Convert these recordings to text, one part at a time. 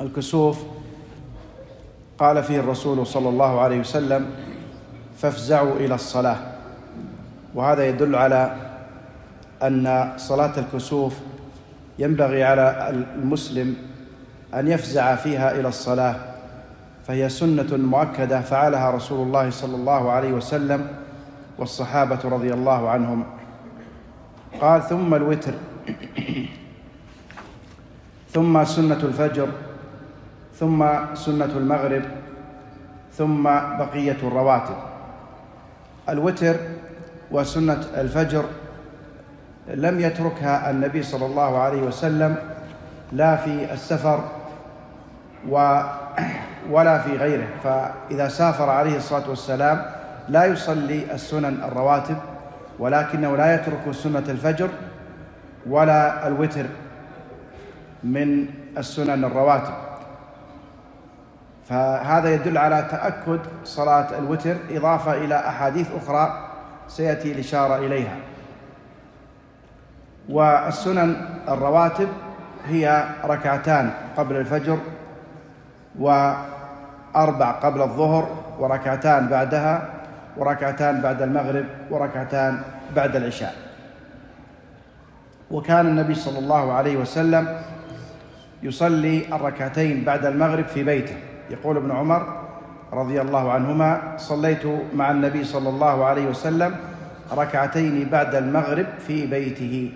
الكسوف. قال فيه الرسول صلى الله عليه وسلم فافزعوا إلى الصلاة. وهذا يدل على أن صلاة الكسوف ينبغي على المسلم أن يفزع فيها إلى الصلاة فهي سنة مؤكدة فعلها رسول الله صلى الله عليه وسلم والصحابة رضي الله عنهم. قال ثم الوتر. ثم سنة الفجر. ثم سنة المغرب ثم بقية الرواتب. الوتر وسنة الفجر لم يتركها النبي صلى الله عليه وسلم لا في السفر و ولا في غيره. فإذا سافر عليه الصلاة والسلام لا يصلي السنن الرواتب ولكنه لا يترك سنة الفجر ولا الوتر من السنن الرواتب. فهذا يدل على تأكد صلاة الوتر إضافة إلى أحاديث أخرى سيأتي الإشارة إليها. والسنن الرواتب هي ركعتان قبل الفجر وأربع قبل الظهر وركعتان بعدها وركعتان بعد المغرب وركعتان بعد العشاء. وكان النبي صلى الله عليه وسلم يصلي الركعتين بعد المغرب في بيته. يقول ابن عمر رضي الله عنهما صليت مع النبي صلى الله عليه وسلم ركعتين بعد المغرب في بيته.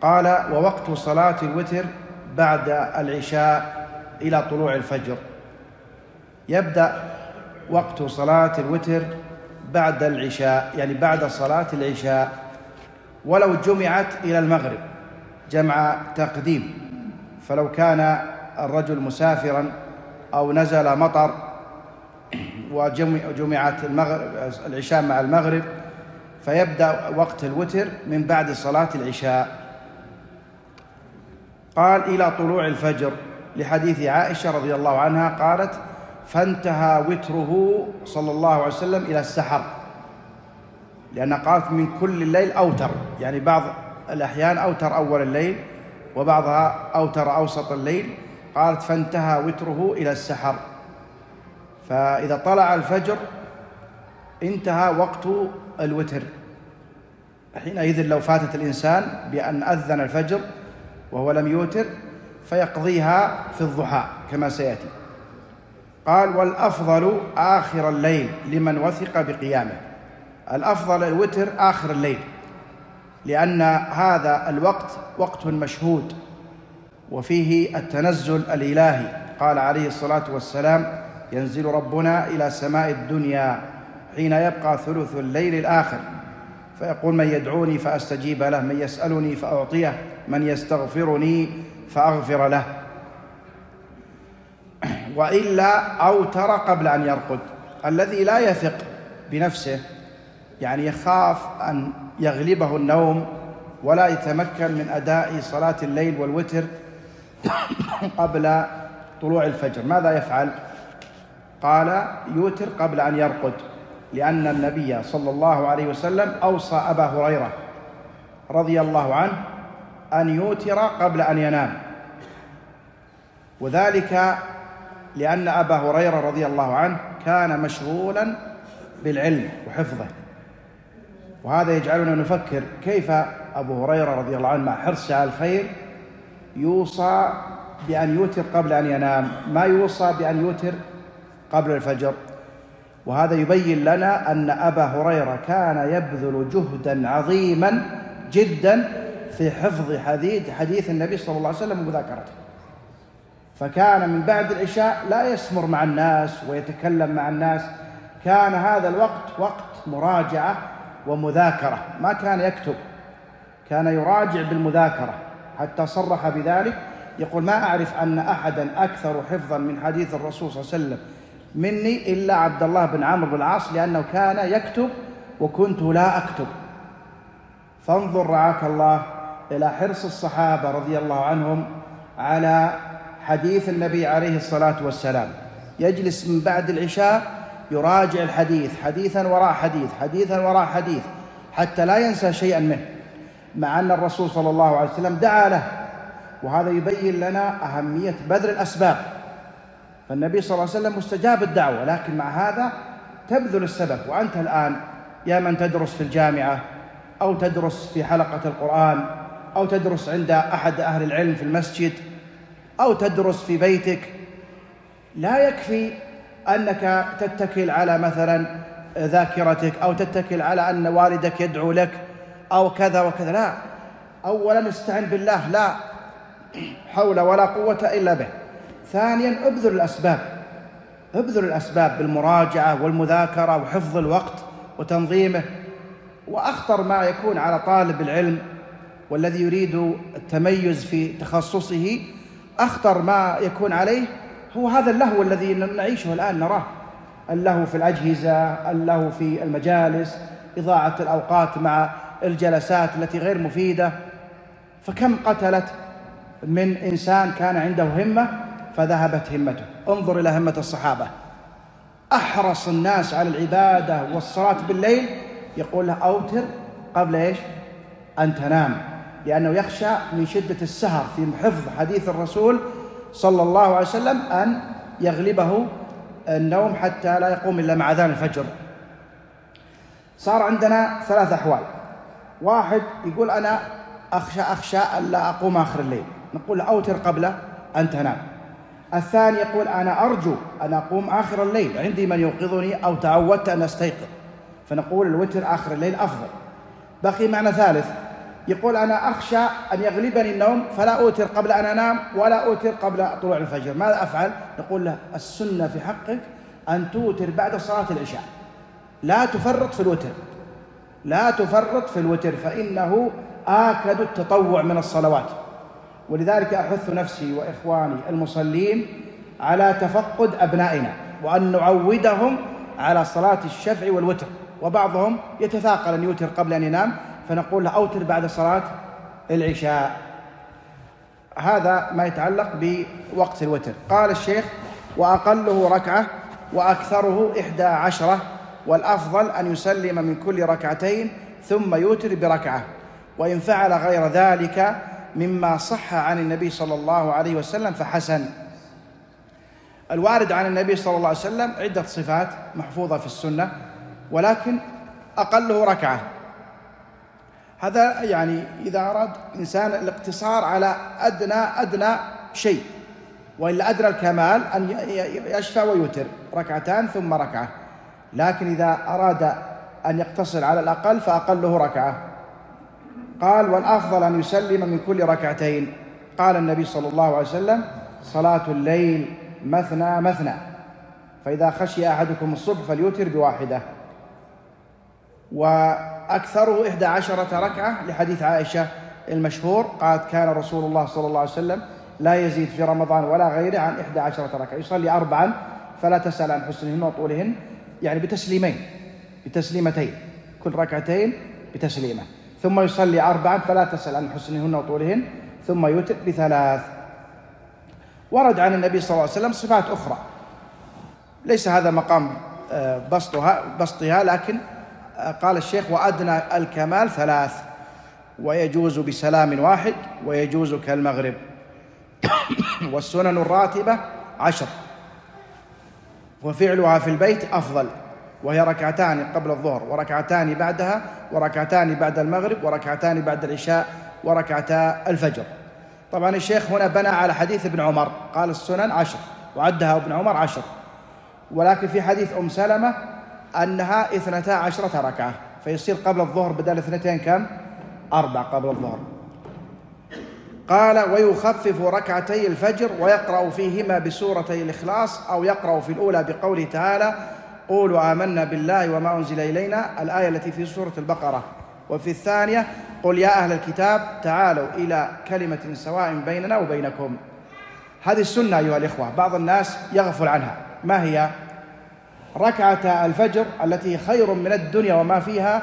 قال ووقت صلاة الوتر بعد العشاء إلى طلوع الفجر. يبدأ وقت صلاة الوتر بعد العشاء يعني بعد صلاة العشاء. ولو جمعت إلى المغرب جمع تقديم. فلو كان الرجل مسافرا أو نزل مطر وجمعت المغرب العشاء مع المغرب فيبدأ وقت الوتر من بعد صلاة العشاء. قال إلى طلوع الفجر. لحديث عائشة رضي الله عنها قالت فانتهى وتره صلى الله عليه وسلم إلى السحر لأن قالت من كل الليل أوتر. يعني بعض الأحيان أوتر أول الليل وبعضها أوتر أوسط الليل. قالت فانتهى وتره إلى السحر. فإذا طلع الفجر انتهى وقت الوتر. حينئذ لو فاتت الإنسان بأن أذن الفجر وهو لم يوتر فيقضيها في الضحى كما سيأتي. قال والأفضل آخر الليل لمن وثق بقيامه. الأفضل الوتر آخر الليل لأن هذا الوقت وقت مشهود. وفيه التنزل الإلهي. قال عليه الصلاة والسلام ينزل ربنا إلى سماء الدنيا حين يبقى ثلث الليل الآخر. فيقول من يدعوني فأستجيب له من يسألني فأعطيه من يستغفرني فأغفر له. وإلا أوتر قبل أن يرقد. الذي لا يثق بنفسه يعني يخاف أن يغلبه النوم ولا يتمكن من أداء صلاة الليل والوتر قبل طلوع الفجر. ماذا يفعل؟ قال يوتر قبل أن يرقد لأن النبي صلى الله عليه وسلم أوصى أبا هريرة رضي الله عنه أن يوتر قبل أن ينام. وذلك لأن أبا هريرة رضي الله عنه كان مشغولا بالعلم وحفظه. وهذا يجعلنا نفكر كيف أبو هريرة رضي الله عنه مع حرصه على الخير يوصى بأن يوتر قبل أن ينام. ما يوصى بأن يوتر قبل الفجر. وهذا يبين لنا أن أبا هريرة كان يبذل جهدا عظيما جدا في حفظ حديث حديث النبي صلى الله عليه وسلم ومذاكرته. فكان من بعد العشاء لا يسمر مع الناس ويتكلم مع الناس. كان هذا الوقت وقت مراجعة ومذاكرة. ما كان يكتب. كان يراجع بالمذاكرة. حتى صرح بذلك يقول ما أعرف أن أحدا أكثر حفظا من حديث الرسول صلى الله عليه وسلم مني إلا عبد الله بن عمرو بن العاص لأنه كان يكتب وكنت لا أكتب. فانظر رعاك الله إلى حرص الصحابة رضي الله عنهم على حديث النبي عليه الصلاة والسلام. يجلس من بعد العشاء يراجع الحديث حديثا وراء حديث حديثا وراء حديث حتى لا ينسى شيئا منه. مع أن الرسول صلى الله عليه وسلم دعا له. وهذا يبين لنا أهمية بذل الأسباب. فالنبي صلى الله عليه وسلم مستجاب الدعوة لكن مع هذا تبذل السبب. وأنت الآن يا من تدرس في الجامعة أو تدرس في حلقة القرآن أو تدرس عند أحد أهل العلم في المسجد أو تدرس في بيتك لا يكفي أنك تتكل على مثلا ذاكرتك أو تتكل على أن والدك يدعو لك. أو كذا وكذا. لا. أولا استعن بالله. لا. حول ولا قوة إلا به. ثانيا ابذل الأسباب. ابذل الأسباب بالمراجعة والمذاكرة وحفظ الوقت وتنظيمه. وأخطر ما يكون على طالب العلم والذي يريد التميز في تخصصه أخطر ما يكون عليه هو هذا اللهو الذي نعيشه الآن نراه. اللهو في الأجهزة اللهو في المجالس إضاعة الأوقات مع الجلسات التي غير مفيدة فكم قتلت من إنسان كان عنده همة فذهبت همته. انظر إلى همة الصحابة. أحرص الناس على العبادة والصلاة بالليل. يقول له أوتر قبل إيش؟ أن تنام. لأنه يخشى من شدة السهر في حفظ حديث الرسول صلى الله عليه وسلم أن يغلبه النوم حتى لا يقوم إلا مع أذان الفجر. صار عندنا ثلاث أحوال. واحد يقول أنا أخشى أخشى ألا أقوم آخر الليل. نقول أوتر قبل أن تنام. الثاني يقول أنا أرجو أن أقوم آخر الليل. عندي من يوقظني أو تعودت أن أستيقظ. فنقول الوتر آخر الليل أفضل. بقي معنى ثالث. يقول أنا أخشى أن يغلبني النوم فلا أوتر قبل أن أنام ولا أوتر قبل طلوع الفجر. ماذا أفعل؟ نقول له السنة في حقك أن توتر بعد صلاة العشاء. لا تفرط في الوتر. لا تفرط في الوتر فإنه آكد التطوع من الصلوات. ولذلك أحث نفسي وإخواني المصلين على تفقد أبنائنا وأن نعودهم على صلاة الشفع والوتر. وبعضهم يتثاقل أن يوتر قبل أن ينام فنقول له أوتر بعد صلاة العشاء. هذا ما يتعلق بوقت الوتر. قال الشيخ وأقله ركعة وأكثره إحدى عشرة والأفضل أن يسلم من كل ركعتين ثم يوتر بركعة. وإن فعل غير ذلك مما صح عن النبي صلى الله عليه وسلم فحسن. الوارد عن النبي صلى الله عليه وسلم عدة صفات محفوظة في السنة ولكن أقله ركعة. هذا يعني إذا أراد إنسان الاقتصار على أدنى أدنى شيء وإلا أدنى الكمال أن يشفع ويوتر ركعتان ثم ركعة. لكن إذا أراد أن يقتصر على الأقل فأقله ركعة. قال والأفضل أن يسلم من كل ركعتين. قال النبي صلى الله عليه وسلم صلاة الليل مثنى مثنى. فإذا خشي أحدكم الصبح فليوتر بواحدة. وأكثره إحدى عشرة ركعة لحديث عائشة المشهور. قالت كان رسول الله صلى الله عليه وسلم لا يزيد في رمضان ولا غيره عن إحدى عشرة ركعة. يصلي أربعا فلا تسأل عن حسنهن وطولهن. يعني بتسليمين. بتسليمتين. كل ركعتين بتسليمة. ثم يصلي أربعا فلا تسأل عن حسنهن وطولهن. ثم يوتر بثلاث. ورد عن النبي صلى الله عليه وسلم صفات أخرى. ليس هذا مقام آه، بسطها بسطها لكن آه، قال الشيخ وأدنى الكمال ثلاث. ويجوز بسلام واحد ويجوز كالمغرب. والسنن الراتبة عشر. وفعلها في البيت أفضل. وهي ركعتان قبل الظهر وركعتان بعدها وركعتان بعد المغرب وركعتان بعد العشاء وركعتا الفجر. طبعا الشيخ هنا بنى على حديث ابن عمر قال السنن عشر وعدها ابن عمر عشر. ولكن في حديث أم سلمة أنها اثنتا عشرة ركعة فيصير قبل الظهر بدل اثنتين كم؟ أربع قبل الظهر. قال ويخفف ركعتي الفجر ويقرأ فيهما بسورتي الإخلاص أو يقرأ في الأولى بقوله تعالى قولوا آمنا بالله وما أنزل إلينا الآية التي في سورة البقرة. وفي الثانية قل يا أهل الكتاب تعالوا إلى كلمة سواء بيننا وبينكم. هذه السنة أيها الإخوة بعض الناس يغفل عنها. ما هي؟ ركعة الفجر التي خير من الدنيا وما فيها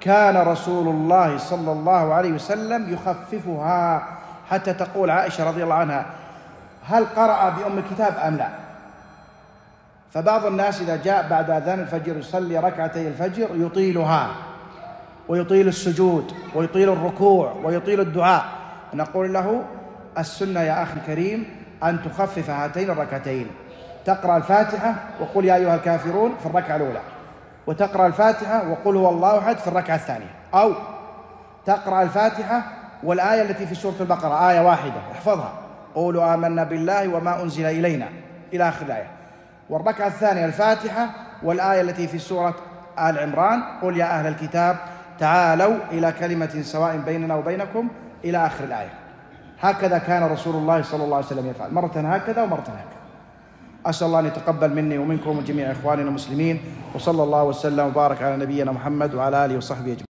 كان رسول الله صلى الله عليه وسلم يخففها. حتى تقول عائشة رضي الله عنها هل قرأ بأم الكتاب أم لا؟ فبعض الناس إذا جاء بعد أذان الفجر يصلي ركعتي الفجر يطيلها ويطيل السجود ويطيل الركوع ويطيل الدعاء. نقول له السنة يا أخي الكريم أن تخفف هاتين الركعتين. تقرأ الفاتحة وقل يا أيها الكافرون في الركعة الأولى وتقرأ الفاتحة وقل هو الله أحد في الركعة الثانية. أو تقرأ الفاتحة والآية التي في سورة البقرة آية واحدة احفظها. قولوا آمنا بالله وما أنزل إلينا. إلى آخر الآية. والركعة الثانية الفاتحة والآية التي في سورة آل عمران قل يا أهل الكتاب تعالوا إلى كلمة سواء بيننا وبينكم. إلى آخر الآية. هكذا كان رسول الله صلى الله عليه وسلم يفعل. مرة هكذا ومرة هكذا. أسأل الله أن يتقبل مني ومنكم وجميع إخواننا المسلمين وصلى الله وسلم وبارك على نبينا محمد وعلى آله وصحبه أجمعين.